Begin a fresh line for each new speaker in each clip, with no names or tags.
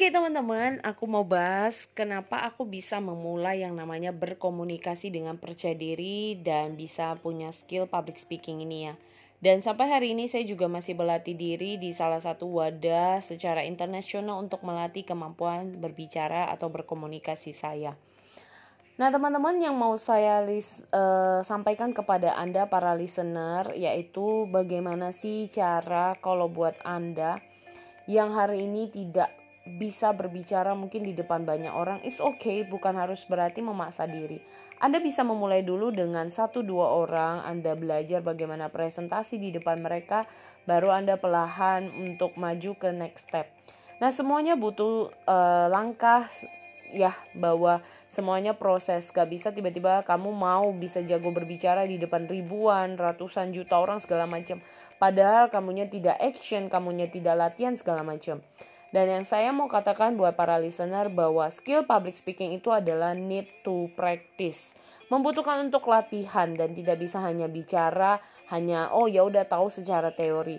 Oke teman-teman, aku mau bahas kenapa aku bisa memulai yang namanya berkomunikasi dengan percaya diri dan bisa punya skill public speaking ini ya. Dan sampai hari ini saya juga masih berlatih diri di salah satu wadah secara internasional untuk melatih kemampuan berbicara atau berkomunikasi saya. Nah, teman-teman yang mau saya uh, sampaikan kepada Anda para listener yaitu bagaimana sih cara kalau buat Anda yang hari ini tidak bisa berbicara mungkin di depan banyak orang it's okay bukan harus berarti memaksa diri. Anda bisa memulai dulu dengan satu dua orang Anda belajar bagaimana presentasi di depan mereka baru Anda perlahan untuk maju ke next step. Nah semuanya butuh uh, langkah ya bahwa semuanya proses. Gak bisa tiba-tiba kamu mau bisa jago berbicara di depan ribuan ratusan juta orang segala macam. Padahal kamunya tidak action kamunya tidak latihan segala macam dan yang saya mau katakan buat para listener bahwa skill public speaking itu adalah need to practice. Membutuhkan untuk latihan dan tidak bisa hanya bicara hanya oh ya udah tahu secara teori.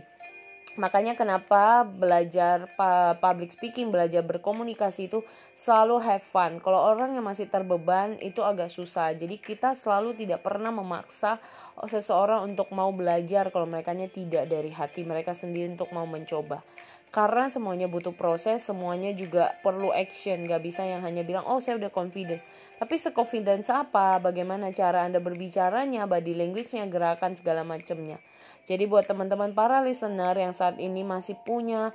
Makanya kenapa belajar public speaking, belajar berkomunikasi itu selalu have fun. Kalau orang yang masih terbeban itu agak susah. Jadi kita selalu tidak pernah memaksa seseorang untuk mau belajar kalau mereka tidak dari hati mereka sendiri untuk mau mencoba karena semuanya butuh proses semuanya juga perlu action. Gak bisa yang hanya bilang oh saya udah confidence tapi seconfidence apa? Bagaimana cara anda berbicaranya body language-nya gerakan segala macamnya jadi buat teman-teman para listener yang saat ini masih punya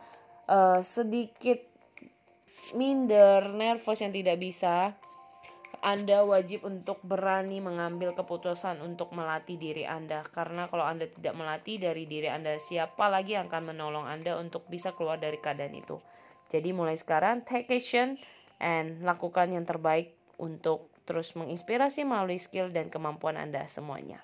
uh, sedikit minder nervous yang tidak bisa anda wajib untuk berani mengambil keputusan untuk melatih diri Anda karena kalau Anda tidak melatih dari diri Anda siapa lagi yang akan menolong Anda untuk bisa keluar dari keadaan itu. Jadi mulai sekarang take action and lakukan yang terbaik untuk terus menginspirasi melalui skill dan kemampuan Anda semuanya.